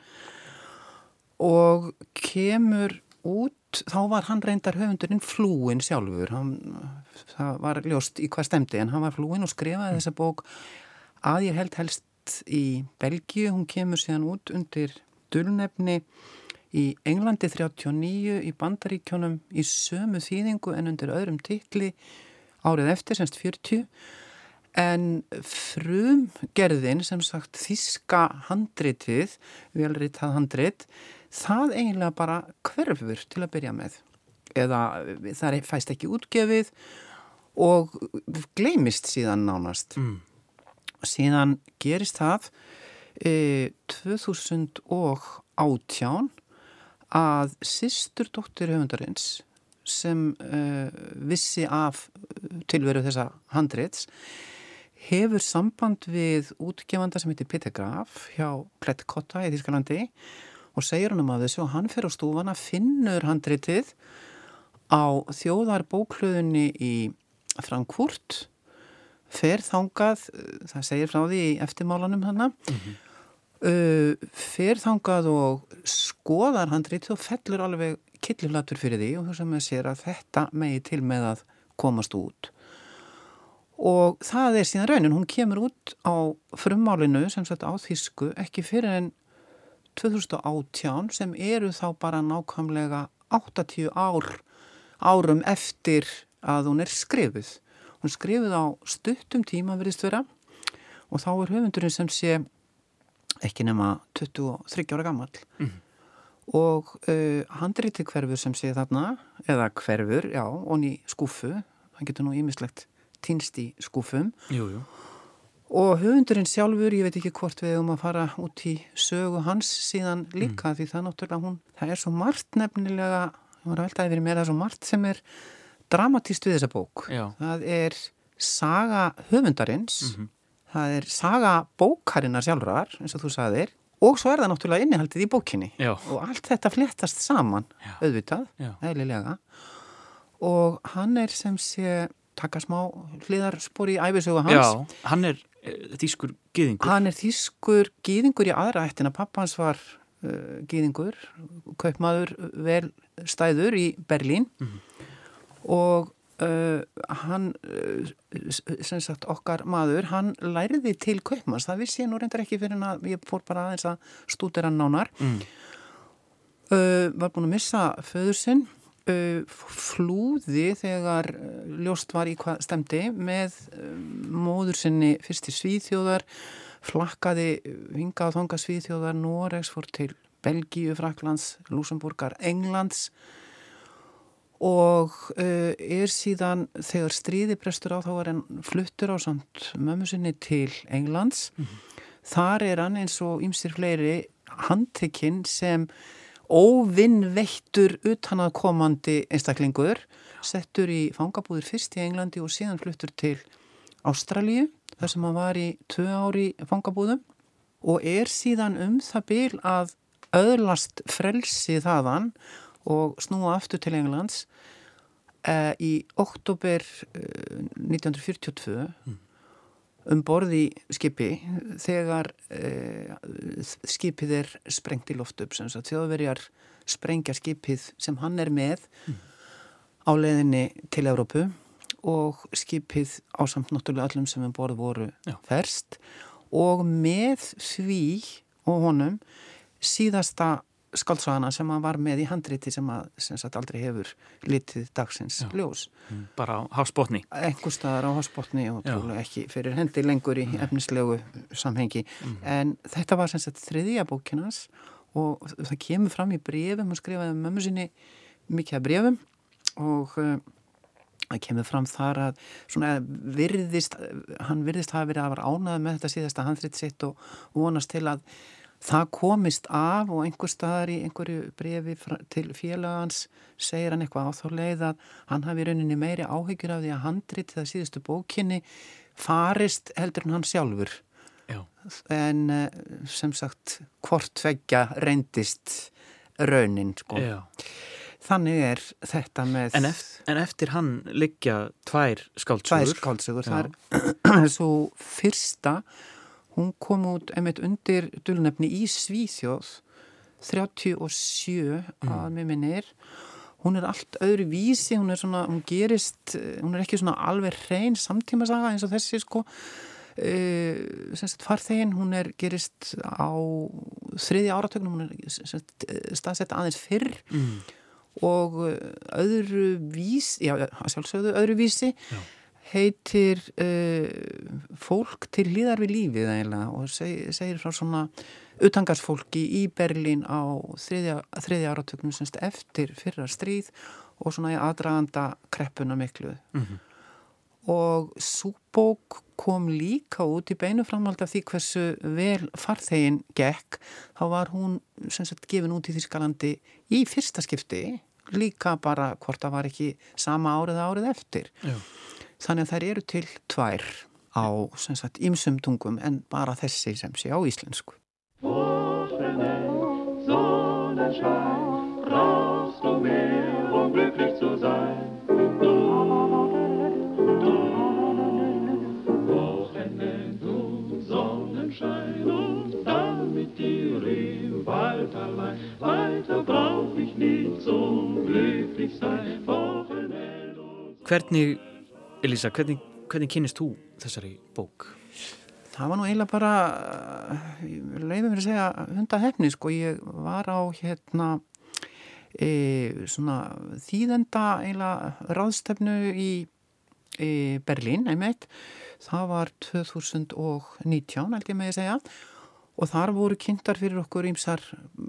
Og kemur út, þá var hann reyndar höfundurinn flúin sjálfur. Hann, það var ljóst í hvað stemdi en hann var flúin og skrifaði þessa bók. Að ég held helst í Belgíu, hún kemur síðan út undir dulnefni í Englandi 39 í Bandaríkjónum í sömu þýðingu en undir öðrum tikli árið eftir, semst 40 En frum gerðin sem sagt þíska handritið, velritað handrit, það eiginlega bara hverfur til að byrja með. Eða það fæst ekki útgefið og gleimist síðan nánast. Mm. Síðan gerist það e, 2018 að sýstur dóttir höfundarins sem e, vissi af tilveru þessa handrits hefur samband við útgefanda sem heitir Peter Graf hjá Klettkotta í Þískalandi og segir hann um að þessu og hann fyrir á stúfana, finnur handritið á þjóðarbókluðunni í Frankfurt fer þangað, það segir frá því í eftirmálanum hann mm -hmm. uh, fer þangað og skoðar handritið og fellur alveg killiflatur fyrir því og þú sem að sér að þetta megi til með að komast út og það er síðan raunin, hún kemur út á frummálinu sem sagt á Þísku ekki fyrir en 2018 sem eru þá bara nákvæmlega 80 ár árum eftir að hún er skrifuð. Hún skrifuð á stuttum tíma verðist vera og þá er höfundurinn sem sé ekki nema 23 ára gammal mm. og uh, handriti hverfur sem sé þarna eða hverfur, já, og ný skúfu, hann getur nú ímislegt týnst í skúfum Jújú jú. Og höfundurinn sjálfur, ég veit ekki hvort við um að fara út í sögu hans síðan líka mm. því það náttúrulega hún, það er svo margt nefnilega, ég var að veltaði verið mér það er svo margt sem er dramatíst við þessa bók, Já. það er saga höfundarins mm -hmm. það er saga bókarinnar sjálfrar, eins og þú sagðir og svo er það náttúrulega innihaldið í bókinni Já. og allt þetta flettast saman Já. auðvitað, eðlilega og hann er sem sé taka smá hliðarspor í æfisögu hans. Já, hann er þýskur gýðingur. Hann er þýskur gýðingur í aðra ættina. Pappans var uh, gýðingur, kaupmaður vel stæður í Berlín mm -hmm. og uh, hann, sem sagt okkar maður, hann læriði til kaupmanns. Það vissi ég nú reyndar ekki fyrir að ég fór bara aðeins að stúdera nánar. Mm. Var búin að missa föður sinn Uh, flúði þegar uh, ljóst var í hvað stemdi með uh, móður sinni fyrst til Svíþjóðar flakkaði hingað þonga Svíþjóðar Noregs fór til Belgíu, Fraklands, Lúsamburgar, Englands og er síðan þegar stríði prestur á þá var hann fluttur á samt mömmu sinni til Englands mm -hmm. þar er hann eins og ymsir fleiri handtekinn sem óvinnveittur utanakomandi einstaklingur settur í fangabúður fyrst í Englandi og síðan fluttur til Ástralíu þar sem hann var í tvö ári fangabúðum og er síðan um það byl að öðlast frelsi þaðan og snúa aftur til Englands eh, í oktober eh, 1942 mm um borði skipi þegar eh, skipið er sprengt í loft upp sem þjóðverjar sprengja skipið sem hann er með mm. á leðinni til Európu og skipið ásamt náttúrulega allum sem um borð voru Já. ferst og með því og honum síðasta skáldsagana sem hann var með í handriti sem að sem sagt, aldrei hefur litið dagsins Já. ljós. Mm. Bara á hásbótni? Engur staðar á hásbótni og ekki fyrir hendi lengur í efnislegu samhengi. Mm. En þetta var sem sagt þriðja bókinans og það kemur fram í brefum og skrifaði um mömmu sinni mikið af brefum og uh, það kemur fram þar að svona virðist, hann virðist hafa verið að vera ánað með þetta síðasta handrit sitt og vonast til að það komist af og einhver staðar í einhverju brefi til félagans segir hann eitthvað á þá leið að hann hafi rauninni meiri áhyggjur af því að handrit það síðustu bókinni farist heldur en hann sjálfur. Já. en eh, sem sagt hvort tveggja reyndist raunin sko. þannig er þetta með en eftir, en eftir hann liggja tvær skáltsugur tvær skáltsugur það er svo fyrsta hún kom út einmitt undir dölunefni í Svíþjóð 37 mm. að mér minnir. Hún er allt öðru vísi hún er svona, hún gerist hún er ekki svona alveg hrein samtíma saga eins og þessi sko. Uh, sagt, farþegin, hún er gerist á þriðja áratögnum hún er staðsett aðeins fyrr. Mm. og öðru vís já, sjálfsögðu öðru vísi já heitir uh, fólk til hlýðar við lífið eiginlega og seg, segir frá svona utangarsfólki í Berlín á þriðja, þriðja áratöknum semst eftir fyrra stríð og svona í aðdraganda kreppuna miklu. Mm -hmm. og súbók kom líka út í beinu framhald af því hversu vel farþegin gekk, þá var hún semst gefin út í Þískalandi í fyrsta skipti líka bara hvort það var ekki sama árið árið eftir. Já Þannig að þær eru til tvær á sagt, ymsum tungum en bara þessi sem sé á íslensku. Hvernig Elisa, hvernig, hvernig kynist þú þessari bók? Það var nú eiginlega bara, leiðum við að segja, hundahefni, sko, ég var á hérna e, svona þýðenda eiginlega ráðstefnu í e, Berlín, einmitt, það var 2019, held ég með að segja, og þar voru kynntar fyrir okkur ímsar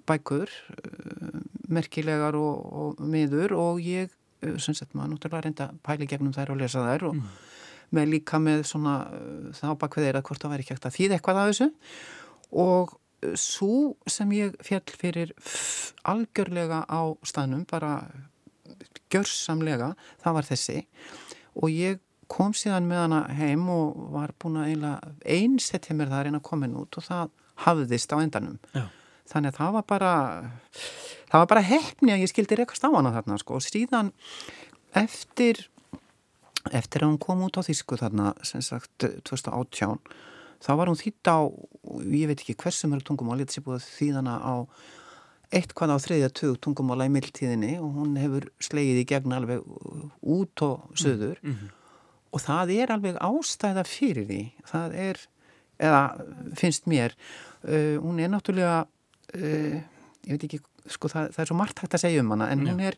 bækur, merkilegar og, og miður. Og ég Eh, sem sett maður náttúrulega reynda pæli gegnum þær og lesa þær og mm. með líka með svona eh, þá bakveð er að hvort það væri ekki ekkert að þýða eitthvað af þessu og eh, svo sem ég fjall fyrir algjörlega á staðnum bara gjörsamlega það var þessi og ég kom síðan með hana heim og var búin að hjá mér það að reyna að koma inn út og það hafðist á endanum Já. Þannig að það var bara það var bara hefni að ég skildi rekast á hana þarna sko. Og síðan eftir eftir að hún kom út á Þísku þarna sem sagt 2018 þá var hún þýtt á ég veit ekki hversu mörg tungumál ég hef búið þýðana á eitthvað á þriðja tug tungumála í mildtíðinni og hún hefur slegið í gegn alveg út og söður mm -hmm. og það er alveg ástæða fyrir því. Það er, eða finnst mér uh, hún er náttúrulega uh, ég veit ekki sko það, það er svo margt hægt að segja um hana en hún er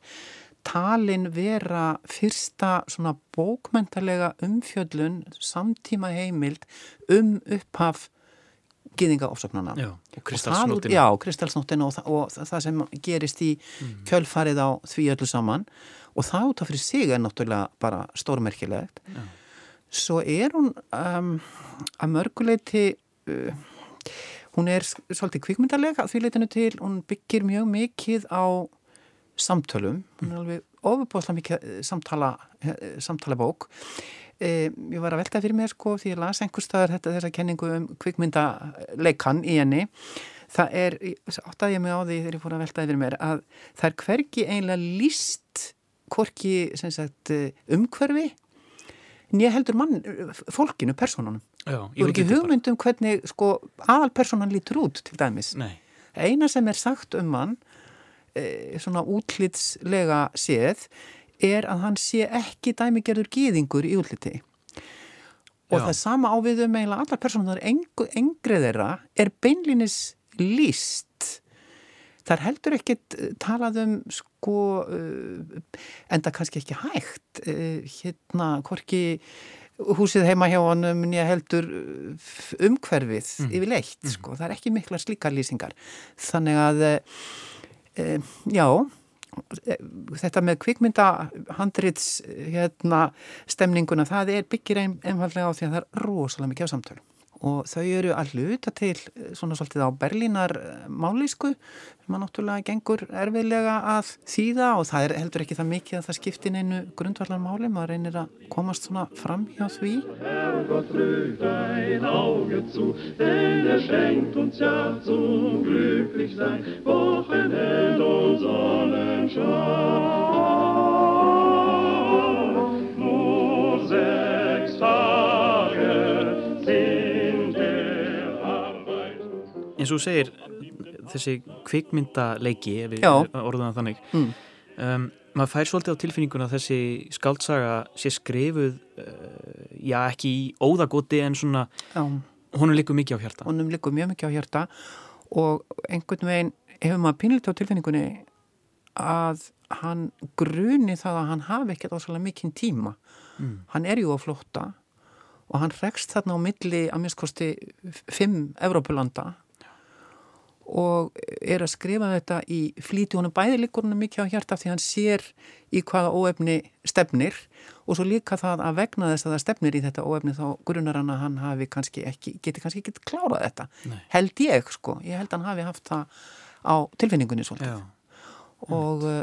talin vera fyrsta svona bókmentalega umfjöllun samtíma heimild um upphaf gýðinga ofsóknana og kristalsnóttina Já, kristalsnóttina og, og, og það sem gerist í mm. kjölfarið á því öllu saman. Og það út af fyrir sig er náttúrulega bara stórmerkilegt. Já. svo er hún um, að mörguleiti uh, hún er svolítið kvikmyndarlega því leitinu til, hún byggir mjög mikið á samtölum. Hún er alveg ofubóðslega mikið eh, samtala, eh, samtala bók e, ég var að velta fyrir mér sko því ég las einhverstaðar þetta þessa kenningu um kvikmyndaleikan í henni. Það er, áttaði ég mig á því þegar ég fór að velta yfir mér að það er hverki einlega líst hvorki sagt, umhverfi nýja heldur mann, fólkinu, personunum og ekki hugmyndum hvernig sko, aðalpersonan lítur út til dæmis. Nei. eina sem er sagt um hann e, svona útlitslega séð er að hann sé ekki dæmigerður gýðingur í útliti. Og Já. það sama ávið um eiginlega allar personar engrið þeirra er beinlinis líst þar heldur ekkit eh, talað um sko uh, enda kannski ekki hægt hérna hvorki húsið heima hjá honum nýja heldur umhverfið mm. yfirleitt mm. sko, það er ekki mikla slíkar lýsingar þannig að uh, já þetta með kvikmynda handrits hérna stemninguna það er byggir einfallega á því að það er rosalega mikið á samtölu og þau eru að hluta til eh, svona svolítið á Berlínar eh, málísku sem að náttúrulega gengur erfiðlega að þýða og það er heldur ekki það mikið að það skiptir einu grundvallar máli, maður reynir að komast svona fram hjá því. Herrgott eins og segir þessi kvikmyndaleiki ef við orðum það þannig mm. um, maður fær svolítið á tilfinninguna að þessi skaldsaga sé skrifuð uh, já ekki í óðagoti en svona já. honum likur mikið á hjarta honum likur mjög mikið á hjarta og einhvern veginn hefur maður pínlítið á tilfinningunni að hann gruni það að hann hafi ekkert ásvæmlega mikinn tíma mm. hann er jú á flotta og hann rekst þarna á milli að minnskosti fimm Evrópulanda og er að skrifa þetta í flíti honum bæði líkur honum mikið á hjarta því hann sér í hvaða óefni stefnir og svo líka það að vegna þess að það stefnir í þetta óefni þá grunar hann að hann hafi kannski ekki, geti kannski ekki klárað þetta Nei. held ég sko, ég held hann hafi haft það á tilfinningunni svolítið já. og uh,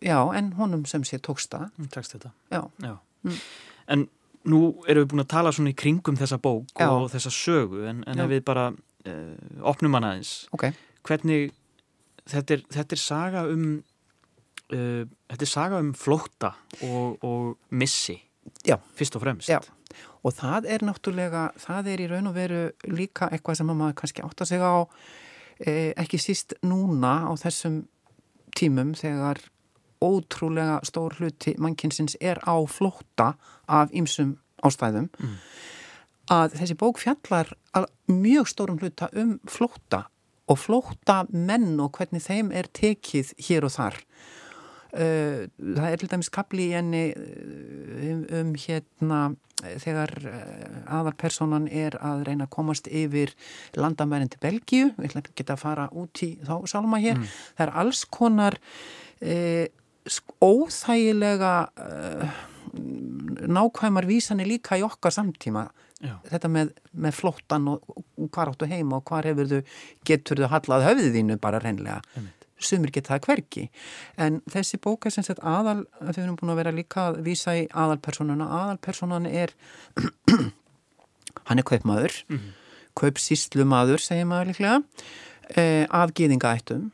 já, en honum sem sé tóksta Takst þetta já. Já. Mm. En nú erum við búin að tala svona í kringum þessa bók og þessa sögu en, en ef við bara uh, opnum hann aðeins okay. hvernig þetta er, þetta er saga um uh, þetta er saga um flótta og, og missi Já. fyrst og fremst Já. og það er náttúrulega það er í raun og veru líka eitthvað sem maður kannski átt að segja á eh, ekki síst núna á þessum tímum þegar ótrúlega stór hluti mannkynsins er á flótta af ýmsum ástæðum mm að þessi bók fjallar mjög stórum hluta um flótta og flótta menn og hvernig þeim er tekið hér og þar. Uh, það er til dæmis kapli í enni uh, um, um hérna þegar uh, aðarpersonan er að reyna að komast yfir landamærin til Belgíu, við ætlum ekki að fara út í þá salma hér, mm. það er alls konar óþægilega nákvæmar vísanir líka í okkar samtíma Já. þetta með, með flottan og, hvað áttu heima og hvað hefur þau getur þau hallað höfðið þínu bara reynlega sumir geta það hverki en þessi bók er sem sagt aðal við erum búin að vera líka að vísa í aðalpersonuna aðalpersonan er hann er kaupmaður. Mm -hmm. kaupsíslumadur segir maður líklega. Eh, af gýðingaættum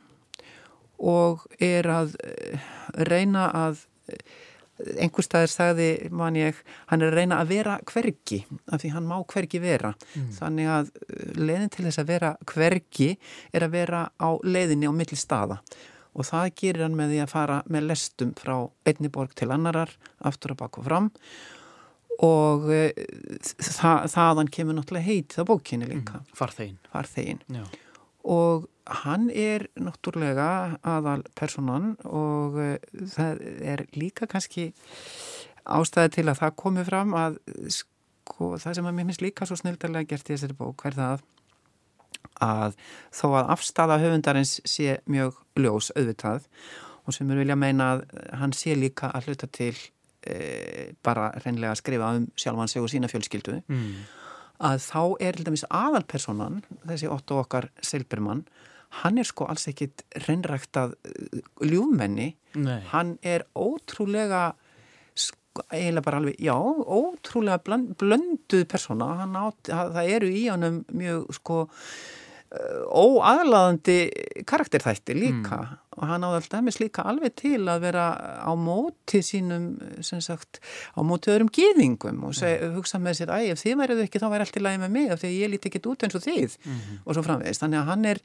og er að eh, reyna að einhver staðir sagði man ég, hann er að reyna að vera hvergi, af því hann má hvergi vera. Mm. þannig að uh, leiðin til þess að vera hvergi er að vera á leiðinni á milli staða. Og það gerir hann með því að fara með lestum frá einni borg til annarar aftur og bak og fram. Og uh, það, þaðan kemur náttúrulega heit á bókinni líka. Mm. Farþegin Farþegin og hann er náttúrulega aðal personan og uh, það er líka kannski ástæði til að það komi fram að sko, það sem að mér finnst líka svo snildarlega gert í þessari bók er það að þó að afstafa höfundarins sé mjög ljós auðvitað og sem er vilja meina að hann sé líka að hluta til e, bara reynlega að skrifa um sjálfan sig og sína fjölskyldu mm. Að þá er aðalpersonan þessi Otto okkar Silbermann hann er sko alls ekkit reynræktað uh, ljúmenni, Nei. hann er ótrúlega eiginlega bara alveg, já, ótrúlega blönduð persóna, átt, það eru í honum mjög sko óaðlaðandi karakterþætti líka mm. og hann áði alltaf mis líka alveg til að vera á móti sínum, sem sagt á móti öðrum gýðingum og seg, mm. hugsa með sér, æg, ef þið væriðu ekki þá væri allt í lagi með mig af því ég líti ekkit út eins og þið mm. og svo framvegist, þannig að hann er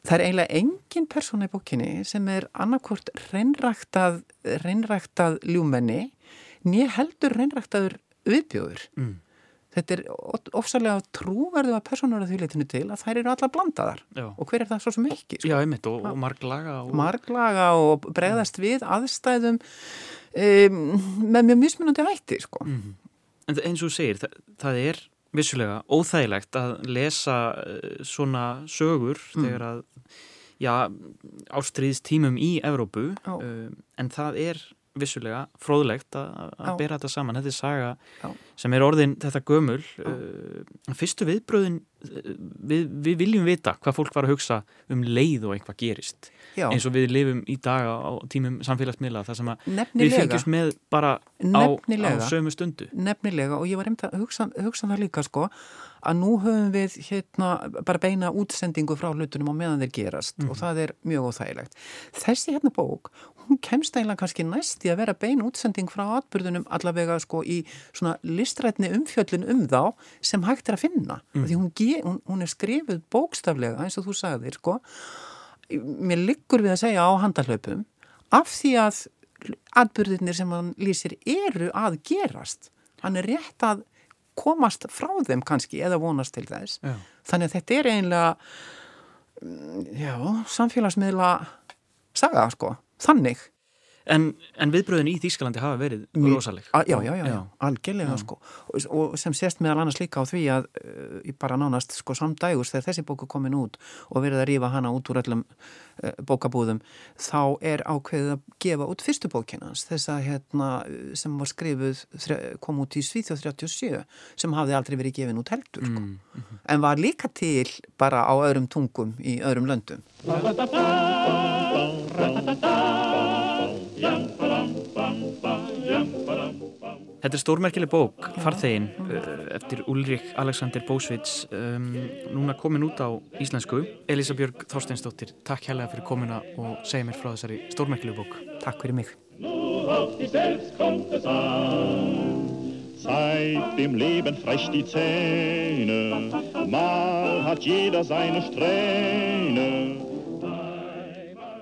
Það er eiginlega engin persóna í bókinni sem er annarkort reynræktað, reynræktað ljúmenni nýja heldur reynræktaður viðbjóður. Þetta er ofsalega trúverðu að persónur að því leitinu til að þær eru alla blandaðar Já. og hver er það svo sem ekki? Sko? Já, einmitt og, og marglaga og... Marglaga og bregðast mm. við aðstæðum um, með mjög mismunandi hætti, sko. Mm. En eins og segir, það, það er vissulega óþægilegt að lesa eh, svona sögur mm. þegar að já, ástriðs tímum í Evrópu um, en það er vissulega fróðlegt að bera þetta saman, þetta er saga Já. sem er orðin þetta gömul uh, fyrstu viðbröðin uh, við, við viljum vita hvað fólk var að hugsa um leið og einhvað gerist. Já. eins og við lifum í dag á tímum samfélagsmiðla þar sem við fylgjumst með bara á, á sömu stundu. Nefnilega. Og ég var reynd að hugsa, hugsa það líka sko að nú höfum við hérna bara beina útsendingu frá hlutunum á meðan þeir gerast. Og það er mjög óþægilegt. Þessi hérna bók, hún kemst eiginlega kannski næst í að vera beina útsending frá atbyrðunum allavega sko í svona listrætni umfjöllin um þá sem hægt er að finna. Mm. Því hún, hún, hún er skrifuð bókstaflega eins og þú sagðir sko. Mér liggur við að segja á handalöpum af því að atbyrðinir sem hann lýsir eru að gerast. Hann er rétt að komast frá þeim kannski eða vonast til þess. Já. Þannig að þetta er eiginlega mm, já, samfélagsmiðla saga sko, þannig en, en viðbröðin í Þýskalandi hafa verið rosaleg A, já, já, já, já, Já. algjörlega sko og, og sem sést meðal annars líka á því að uh, í bara nánast sko samdægus þegar þessi bóku komin út og verið að rífa hana út úr öllum uh, bókabúðum þá er ákveðið að gefa út fyrstu bókinans þess að hérna sem var skrifuð kom út í Svíþjóð 37 sem hafði aldrei verið gefin út heldur sko. mm. en var líka til bara á öðrum tungum í öðrum löndum Þetta er stórmerkileg bók, Farþegin eftir Ulrik Alexander Bósvits. Um, núna komin út á íslensku. Elisa Björg Þorsteinsdóttir takk hérlega fyrir komuna og segja mér frá þessari stórmerkileg bók. Takk fyrir mig. Nur auf dich selbst kommt es an. Zeigt dem Leben frech die Zähne, mal hat jeder seine Strähne.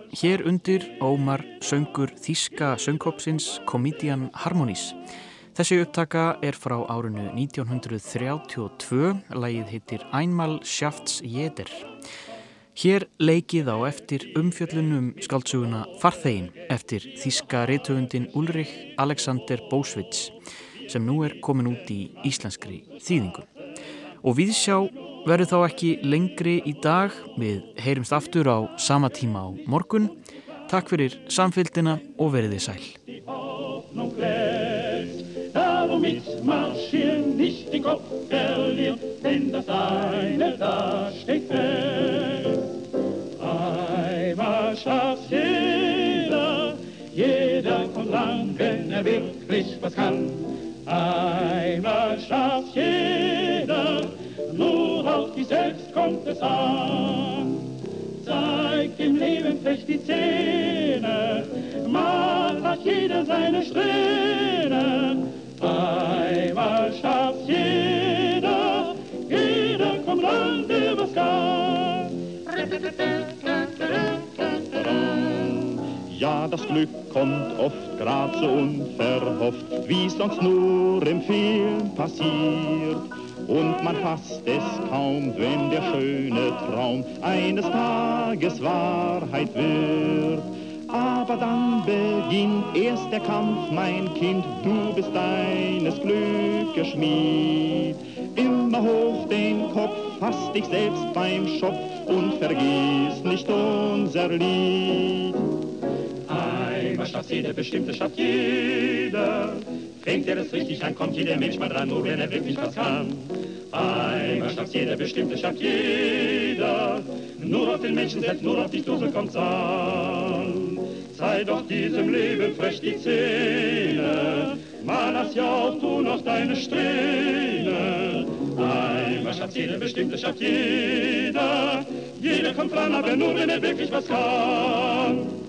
Hér undir ómar söngur þíska söngkópsins Comedian Harmonies. Þessi upptaka er frá árinu 1932, lagið heitir Einmal Schafts Jeder. Hér leikið á eftir umfjöllunum skaldsuguna Farþegin eftir þíska reytöfundin Ulrich Alexander Bósvits sem nú er komin út í íslenskri þýðingu. Og viðsjá verður þá ekki lengri í dag, við heyrumst aftur á sama tíma á morgun. Takk fyrir samfélgina og veriði sæl. Darum mitmarschieren, nicht den Kopf verlieren, denn das eine da steht fest. Einmal schafft jeder, jeder kommt lang, wenn er wirklich was kann. Einmal schafft jeder, selbst kommt es an. Zeigt im Leben frech die Zähne, mal hat jeder seine Strähne. Einmal schafft jeder, jeder kommt ran, der was kann. Ja, das Glück kommt oft grad so unverhofft, wie sonst nur im Film passiert. Und man fasst es kaum, wenn der schöne Traum eines Tages Wahrheit wird. Aber dann beginnt erst der Kampf, mein Kind, du bist deines Glückes Schmied. Immer hoch den Kopf, fass dich selbst beim Schopf und vergiss nicht unser Lied. Einmal schafft jeder, bestimmte schafft jeder. Fängt er es richtig an, kommt jeder Mensch mal dran, nur wenn er wirklich was kann. Einmal schafft jeder, bestimmte schafft jeder. Nur auf den Menschen selbst, nur auf dich, du kommt's an. Sei doch diesem Leben frech die Zähne. Mal hast ja auch du noch deine Strähne. Einmal schafft jeder, bestimmte schafft jeder. Jeder kommt dran, aber nur wenn er wirklich was kann.